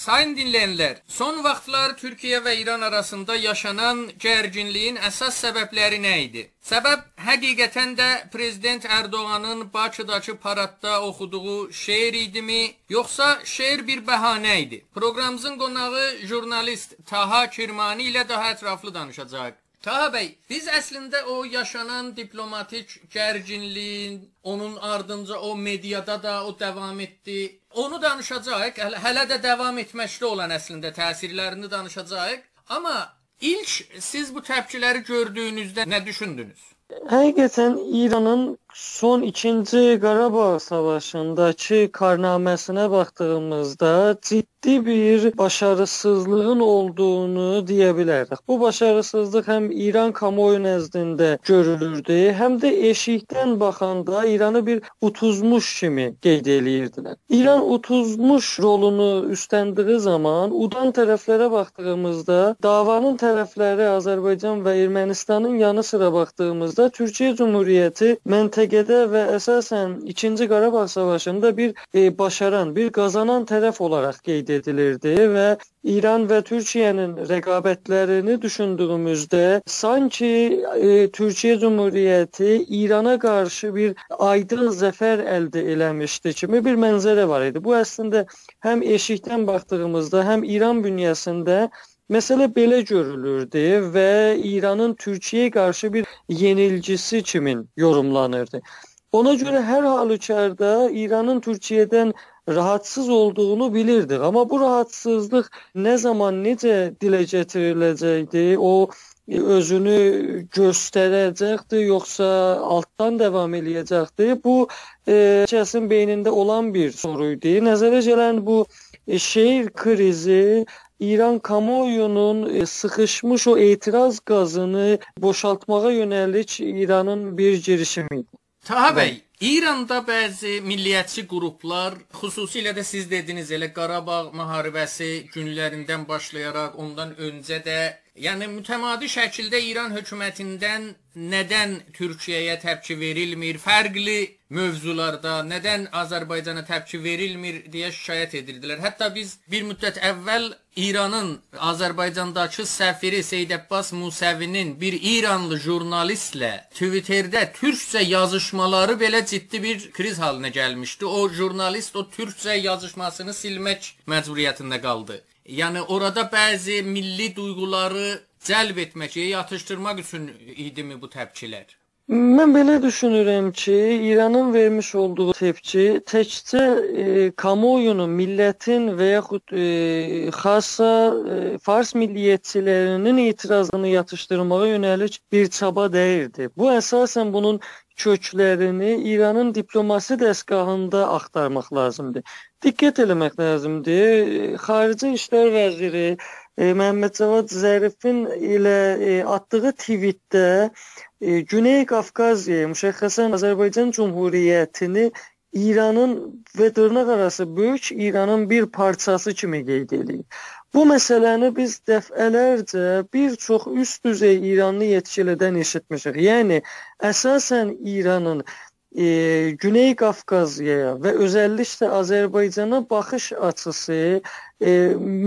Sayın dinleyenler, son vaxtlar Türkiye ve İran arasında yaşanan gərginliyin əsas səbəbləri nə idi? Səbəb həqiqətən də prezident Ərdoğanın Bakıdakı paradda oxuduğu şeir idimi, yoxsa şeir bir bəhanə idi? Proqramımızın qonağı jurnalist Taha Kirmani ilə daha ətraflı danışacağıq. Taha bəy, biz əslində o yaşanan diplomatik gərginliyin, onun ardınca o mediada da o davam etdi. Onu danışacağıq. Hələ, də davam etməkdə olan əslində təsirlərini danışacağıq. Amma ilk siz bu təpkiləri gördüyünüzdə nə düşündünüz? Həqiqətən İranın son 2-ci Qarabağ savaşındakı karnaməsinə baxdığımızda ciddi bir başarısızlığın olduğunu deyə bilərik. Bu başarısızlıq həm İran kamuoyu nəzdində görülürdü, həm də eşikdən baxanda İranı bir utuzmuş kimi qeyd eləyirdilər. İran utuzmuş rolunu üstləndiyi zaman udan tərəflərə baxdığımızda davanın tərəfləri Azərbaycan və Ermənistanın yanı sıra baxdığımızda da Türkiyə Cümhuriyyəti məntəqədə və əsasən 2-ci Qarabağ savaşında bir e, başaran, bir qazanan tərəf olaraq qeyd edilirdi və İran və Türkiyənin rəqabətlərini düşündüyümüzdə sanki e, Türkiyə Cümhuriyyəti İrana qarşı bir aydın zəfər əldə eləmişdi kimi bir mənzərə var idi. Bu əslində həm eşikdən baxdığımızda, həm İran bünyəsində Məsələ belə görülürdü və İranın Türkiyəyə qarşı bir yenilgisi kimi yorumlanırdı. Ona görə hər halükarda İranın Türkiyədən rahatsız olduğunu bilirdik. Amma bu rahatsızlıq nə zaman necə dilə gətiriləcəkdi, o özünü göstərəcəkdi, yoxsa altdan davam eləyəcəkdi? Bu e, kəsin beynində olan bir soru idi. Nəzərə gələn bu şeir krizi İran kamuoyunun e, sıxışmış o etiraz qazını boşaltmağa yönəlik İranın bir girişimiydi. Taha bəy, İranda bəzi milliyyətçi qruplar, xüsusilə də siz dediniz elə Qarabağ müharibəsi günlərindən başlayaraq ondan öncə də Yəni mütəmadi şəkildə İran hökumətindən nədən Türkiyəyə təpki verilmir, fərqli mövzularda nədən Azərbaycana təpki verilmir deyə şikayət edirdilər. Hətta biz bir müddət əvvəl İranın Azərbaycandakı səfiri Seyid Abbas Musəvinin bir İranlı jurnalistlə Twitterdə türkcə yazışmaları belə ciddi bir kriz halına gəlmişdi. O jurnalist o türkcə yazışmasını silmək məcburiyyətində qaldı. Yəni orada bəzi milli duyğuları cəlb etmək, yatışdırmaq üçün idimi bu təpkilər? Mən belə düşünürəm ki, İranın vermiş olduğu təpki təkcə e, kamuoyunun, millətin və yaxud e, xassa e, fars milliyyətçilərinin etirazını yatışdırmağa yönəlik bir çaba deyildi. Bu əsasən bunun köklərini İranın diplomasi dəstgahında axtarmaq lazımdır. Diqqət eləmək lazımdır. Xarici İşlər vəziri e, Məhəmməd Cavad Zərifin ilə e, atdığı tweetdə Güney Qafqaziya, müşəxxəsən Azərbaycan Cümhuriyyətini İranın və dırnaq arası böyük İranın bir parçası kimi qeyd edir. Bu məsələni biz dəfələrcə bir çox üst düzey İranlı yetkilidən eşitmişik. Yəni əsasən İranın e, Güney Qafqaziyaya və özəlliklə Azərbaycana baxış açısı e,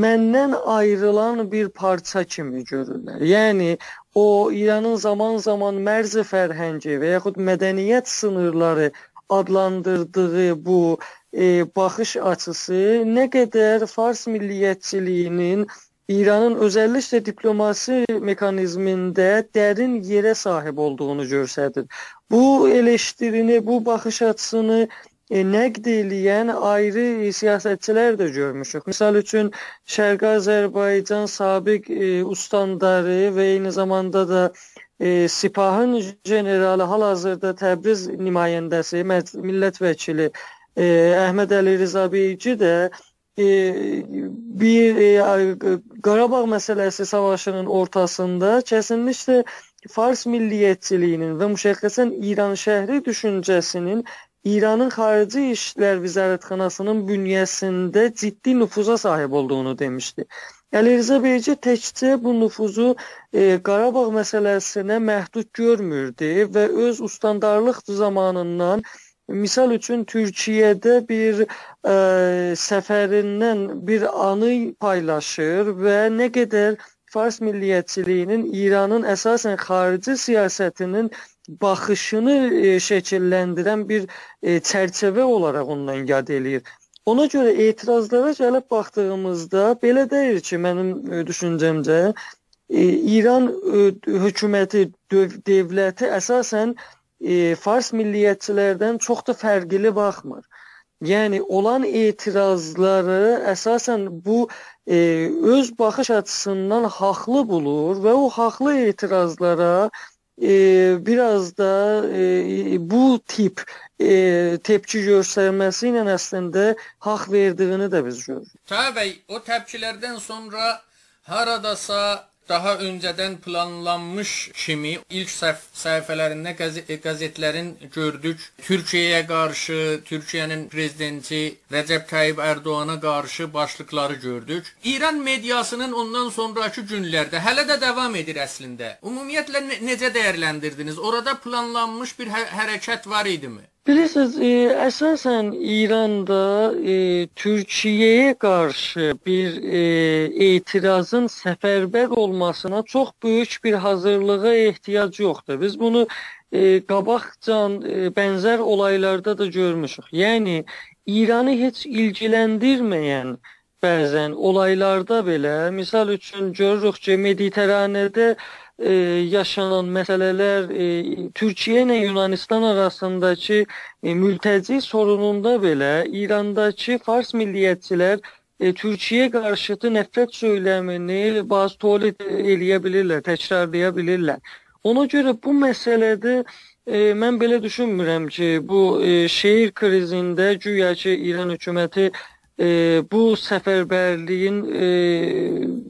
məndən ayrılan bir parça kimi görürlər. Yəni o İranın zaman-zaman mərzi fərhəngi və yaxud mədəniyyət sınırları adlandırdığı bu e, baxış açısı nə qədər fars milliyyətçiliyinin İranın özəlliklə diplomasi mexanizmində dərin yerə sahib olduğunu göstərir. Bu eleştirini, bu baxış açısını nəqd eləyən ayrı siyasətçilər də görmüşük. Məsəl üçün Şərqi Azərbaycan sabiq e, ustandarı və eyni zamanda da e, Sipahın generalı hal-hazırda Təbriz nümayəndəsi, millət vəkili e, Əhməd Əli Rizabeyci də e, bir e, Qarabağ məsələsi savaşının ortasında kəsinliklə Fars milliyyətçiliyinin və müşəxxəsən İran şəhri düşüncəsinin İranın Xarici İşlər Vizarətxanasının bünyəsində ciddi nüfuza sahib olduğunu demişdi. Əli Rza Beyci təkcə bu nüfuzu e, Qarabağ məsələsinə məhdud görmürdü və öz ustandarlıq zamanından misal üçün Türkiyədə bir e, səfərindən bir anı paylaşır və nə qədər Fars milliyyətçiliyinin İranın əsasən xarici siyasətinin baxışını e, şəkilləndirən bir e, çərçivə olaraq ondan yad eləyir. Ona görə etirazlara gəlib baxdığımızda belə deyir ki, mənim e, düşüncəmcə e, İran e, hökuməti, dövləti əsasən Fars milliyyətçilərdən çox da fərqli baxmır. Yəni olan etirazları əsasən bu e, öz baxış açısından haqlı bulur və o haqlı etirazlara e, biraz da e, bu tip e, tepki göstərməsi ilə əslində haqq verdiyini də biz görürük. Tabii bəy, o təpkilərdən sonra haradasa daha öncədən planlanmış kimi ilk səhv səhifələrində qəzet, qəzetlərin gördük Türkiyəyə qarşı, Türkiyənin prezidenti Rəcəb Tayyib Ərdoğana qarşı başlıqları gördük. İran mediasının ondan sonrakı günlərdə hələ də davam edir əslində. Ümumiyyətlə ne necə dəyərləndirdiniz? Orada planlanmış bir hə hərəkət var idimi? Bilirsiniz, e, əsasən İranda e, Türkiyəyə qarşı bir e, etirazın səfərbər olmasına çox böyük bir hazırlığa ehtiyac yoxdur. Biz bunu e, qabaqcan e, bənzər olaylarda da görmüşük. Yəni İranı heç ilgiləndirməyən bəzən olaylarda belə, misal üçün görürük ki, Mediteranədə e, yaşanan məsələlər e, Türkiyə ilə Yunanistan arasındakı e, mültəci sorununda belə İrandakı fars milliyyətçilər e, Türkiyə qarşıtı nifrət söyləmini bazı tolit eləyə bilirlər, təkrarlaya bilirlər. Ona görə bu məsələdə e, mən belə düşünmürəm ki, bu e, şehir krizində güya ki İran hökuməti e, bu səfərbərliyin e,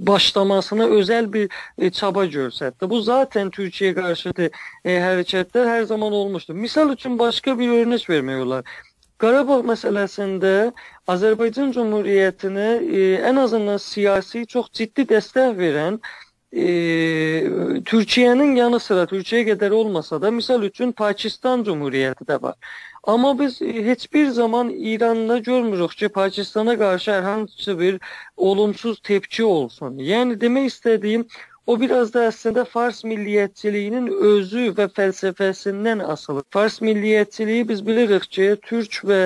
başlamasına özəl bir e, çaba göstərdi. Bu zaten Türkiyə qarşıtı e, hərəkətlər hər zaman olmuşdur. Misal üçün başqa bir örnək vermək olar. Qarabağ məsələsində Azərbaycan Cümhuriyyətinə e, ən azından siyasi çox ciddi dəstək verən e, Türkiyənin yanı sıra Türkiyə qədər olmasa da misal üçün Pakistan Cümhuriyyəti də var. Amma biz heç bir zaman İranda görmürük ki, Pakistana qarşı hər hansı bir olumsuz tepki olsun. Yəni demək istədiyim o biraz da əslində Fars milliyyətçiliyinin özü və fəlsəfəsindən asılıdır. Fars milliyyətçiliyi biz bilirik ki, türk və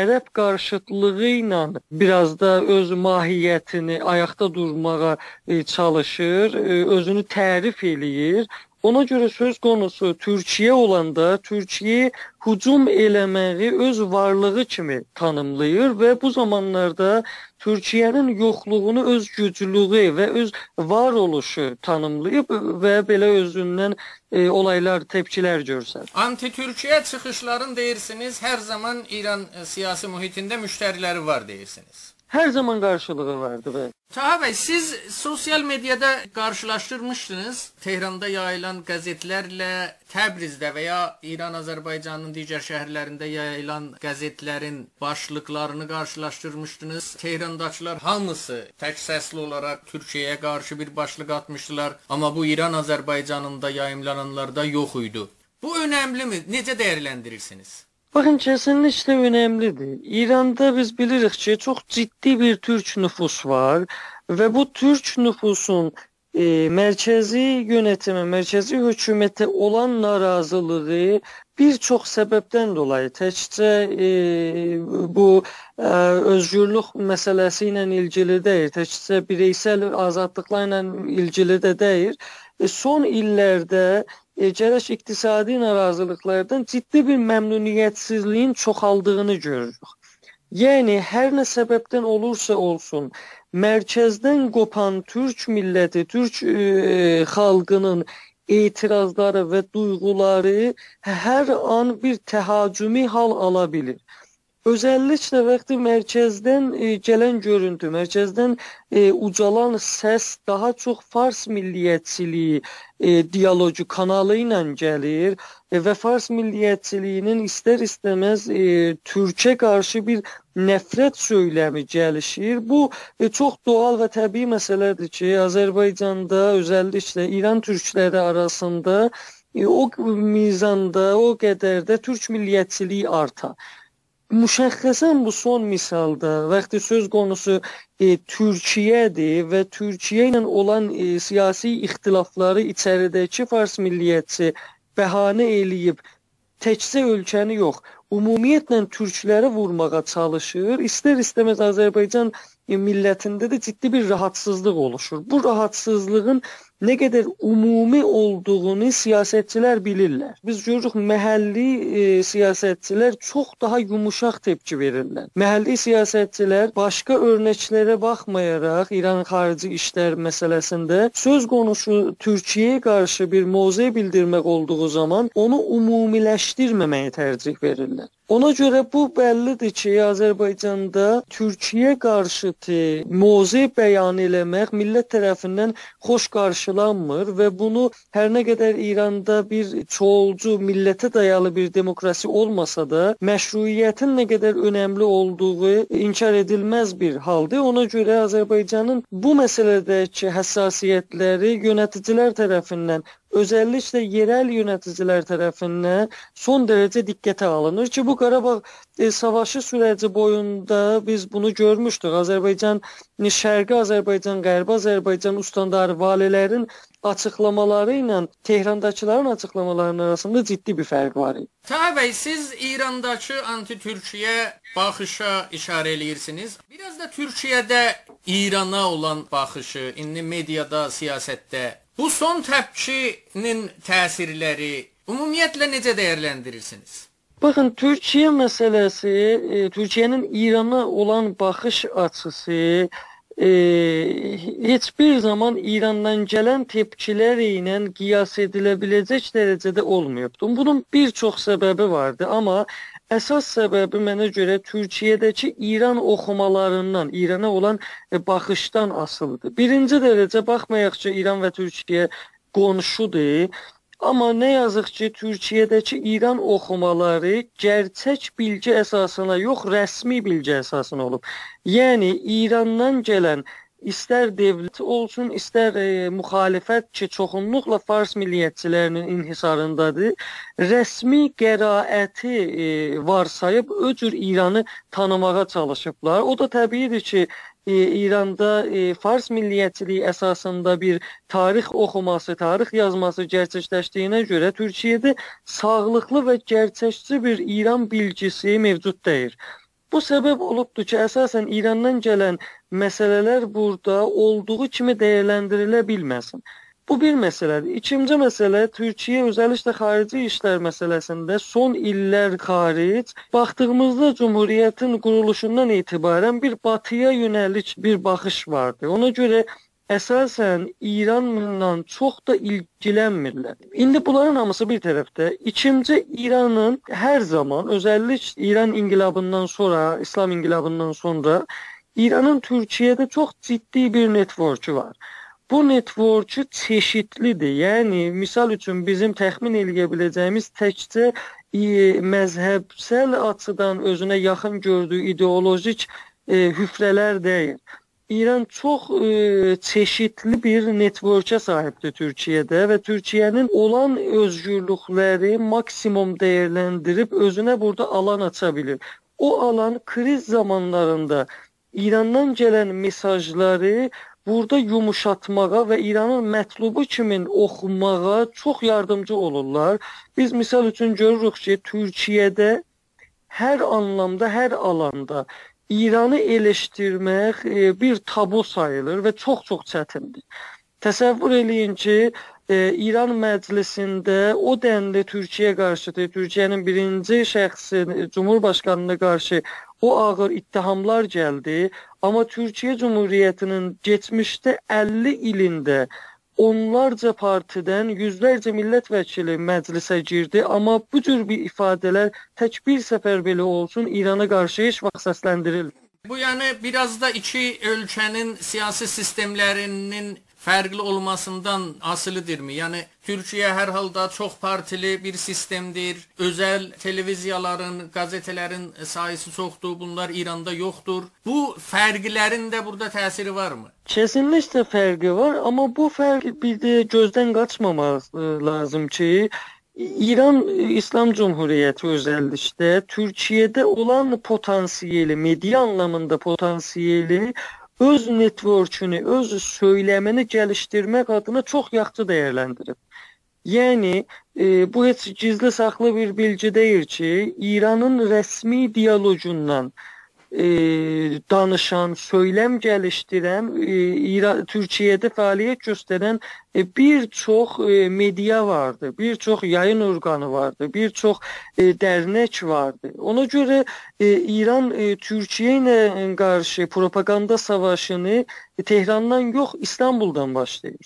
ərəb qarşıtlığı ilə biraz da öz mahiyyətini ayaqda durmağa e, çalışır, e, özünü tərif eləyir Ona görə söz konusu Türkiyə olanda Türkiyə hücum eləməyi öz varlığı kimi tanımlayır və bu zamanlarda Türkiyənin yoxluğunu öz güclüyü və öz varoluşu tanımlayıb və belə özündən e, olaylar, təpkilər görsədir. Anti-Türkiyə çıxışların deyirsiniz, hər zaman İran e, siyasi mühitində müştəriləri var deyirsiniz. Hər zaman qarşılığı vardı və Taha bəy, siz sosial mediada qarşılaşdırmışdınız Tehranda yayılan qəzetlərlə Təbrizdə və ya İran, Azərbaycanın digər şəhərlərində yayılan qəzetlərin başlıqlarını qarşılaşdırmışdınız. Tehrandakılar hamısı tək səsli olaraq Türkiyəyə qarşı bir başlıq atmışdılar, amma bu İran, Azərbaycanın da yayımlananlarda yox idi. Bu önəmlimi? Necə dəyərləndirirsiniz? Bakın kesinlikle önemlidir. İran'da biz bilirik ki çok ciddi bir Türk nüfus var ve bu Türk nüfusun e, merkezi yönetime, merkezi hükümete olan narazılığı birçok sebepten dolayı təkcə e, bu e, özgürlük məsələsi ilə ilgili deyil, təkcə bireysel azadlıqlarla ilgili də deyil. E, son illərdə gərək iqtisadi narazılıqlardan ciddi bir məmnuniyyətsizliyin çoxaldığını görürük. Yəni hər nə səbəbdən olursa olsun, mərkəzdən qopan türk milləti, türk e, xalqının etirazları və duyğuları hər an bir təhacümi hal ala bilir. Özəlliklə vaxtı mərkəzdən e, gələn görüntü, mərkəzdən e, ucalan səs daha çox fars milliyyətçiliyi e, dialoqu kanalı ilə gəlir e, və fars milliyyətçiliyinin istər-istəməz e, türkə qarşı bir nəfrət söyləmi gəlişir. Bu e, çox doğal və təbii məsələdir ki, Azərbaycanda özəlliklə İran türkləri arasında e, o mizanda, o qədər də türk milliyyətçiliyi arta. Müşəxxəsən bu son misalda vaxtı söz konusu e, Türkiyədir və Türkiyə ilə olan e, siyasi ixtilafları içəridəki fars milliyyətçi bəhanə eləyib təkcə ölkəni yox, ümumiyyətlə türkləri vurmağa çalışır. İstər-istəməz Azərbaycan millətində də ciddi bir rahatsızlıq oluşur. Bu rahatsızlığın nə qədər ümumi olduğunu siyasətçilər bilirlər. Biz görürük məhəlli e, siyasətçilər çox daha yumşaq tepki verirlər. Məhəlli siyasətçilər başqa örnəklərə baxmayaraq İran xarici işlər məsələsində söz konusu Türkiyəyə qarşı bir mövqe bildirmək olduğu zaman onu ümumiləşdirməməyi tərcih verirlər. Ona görə bu bəllidir ki, Azərbaycanda Türkiyə qarşıtı mövqe bəyan eləmək millət tərəfindən xoş qarşılanmır və bunu hər nə qədər İranda bir çoxulcu millətə dayalı bir demokrasi olmasa da, məşruiyyətin nə qədər önəmli olduğu inkar edilməz bir haldır. Ona görə Azərbaycanın bu məsələdəki həssasiyyətləri yöneticilər tərəfindən özəlliklə yerel yöneticiler tərəfindən son derece diqqətə alınır ki, bu Qarabağ e, savaşı süreci boyunda biz bunu görmüşdük. Azərbaycan Şərqi Azərbaycan, Qərbi Azərbaycan ustandarı valilərin açıqlamaları ilə Tehrandakıların açıqlamalarının arasında ciddi bir fərq var idi. Taha bəy, siz İrandakı anti-Türkiyə baxışa işarə eləyirsiniz. Biraz da Türkiyədə İrana olan baxışı, indi mediada, siyasətdə Bu son təpkinin təsirləri ümumiyyətlə necə dəyərləndirirsiniz? Baxın, Türkiyə məsələsi, e, Türkiyənin İrana olan baxış açısı e, heç bir zaman İrandan gələn tepkilər ilə qiyas edilə biləcək dərəcədə olmayıbdı. Bunun bir çox səbəbi vardı, amma Əsas səbəbi mənə görə Türkiyədəki İran oxumalarından, İrana olan e, baxışdan asılıdır. Birinci dərəcə baxmayaq ki, İran və Türkiyə qonşudur, amma nə yazıq ki, Türkiyədəki İran oxumaları gerçək bilgi əsasına yox, rəsmi bilgi əsasına olub. Yəni İrandan gələn istər dövlət olsun, istər e, müxalifət ki, çoxunluqla fars milliyyətçilərinin inhisarındadır, rəsmi qəraəti e, varsayıb o cür İranı tanımağa çalışıblar. O da təbiidir ki, e, İranda e, fars milliyyətçiliyi əsasında bir tarix oxuması, tarix yazması gerçəkləşdiyinə görə Türkiyədə sağlıqlı və gerçəkçi bir İran bilgisi mövcud deyil. Bu səbəb olubdur ki, əsasən İrandan gələn məsələlər burada olduğu kimi dəyərləndirilə bilməsin. Bu bir məsələdir. İkinci məsələ Türkiyə özəlliklə xarici işlər məsələsində son illər xaric baxdığımızda Cümhuriyyətin quruluşundan etibarən bir batıya yönəlik bir baxış vardı. Ona görə əsasən İranla çox da ilgilənmirlər. İndi bunların hamısı bir tərəfdə. İkinci İranın hər zaman özəllik İran inqilabından sonra, İslam inqilabından sonra İranın Türkiyədə çox ciddi bir networku var. Bu networku çeşidlidir. Yəni misal üçün bizim təxmin eləyə biləcəyimiz təkcə məzhəbsəl açıdan özünə yaxın gördüyü ideolojik e, hüfrələr deyil. İran çox e, çeşidli bir networkə sahibdir Türkiyədə və Türkiyənin olan özgürlükləri maksimum dəyərləndirib özünə burada alan aça bilir. O alan kriz zamanlarında İrandan gələn mesajları burada yumuşatmağa və İranın mətlubu kimi oxumağa çox yardımcı olurlar. Biz misal üçün görürük ki, Türkiyədə hər anlamda, hər alanda İranı eleştirmək e, bir tabu sayılır və çox-çox çətindir. Təsəvvür eləyin ki, e, İran məclisində o dənli Türkiyə qarşıdır, Türkiyənin birinci şəxsi Cumhurbaşqanına qarşı o ağır ittihamlar gəldi, amma Türkiyə Cumhuriyyətinin keçmişdə 50 ilində onlarca partidən yüzlərcə millət vəkili məclisə girdi, amma bu cür bir ifadələr tək bir səfər belə olsun İrana qarşı heç vaxt səsləndirilmir. Bu yəni biraz da iki ölkənin siyasi sistemlərinin fərqli olmasından asılıdırmı? Yəni Türkiyə hər halda çox partili bir sistemdir. Özəl televiziyaların, qəzetələrin sayısı çoxdur. Bunlar İranda yoxdur. Bu fərqlərin də burada təsiri varmı? Kesinlikle fərqi var, amma bu fərq bir də gözdən qaçmamaq e, lazım ki, İran İslam Cumhuriyyəti özəllikdə Türkiyədə olan potansiyeli, media anlamında potansiyeli öz networkünü, öz söyləmini gəlişdirmək adına çox yaxşı dəyərləndirib. Yəni e, bu heç gizli saxlı bir bilgi deyil ki, İranın rəsmi dialoqundan e, danışan, söyləm gəlişdirən, e, İran Türkiyədə fəaliyyət göstərən e, bir çox e, media vardı, bir çox yayın orqanı vardı, bir çox e, dərnək vardı. Ona görə e, İran e, Türkiyə ilə qarşı propaganda savaşını Tehrandan yox, İstanbuldan başlayır.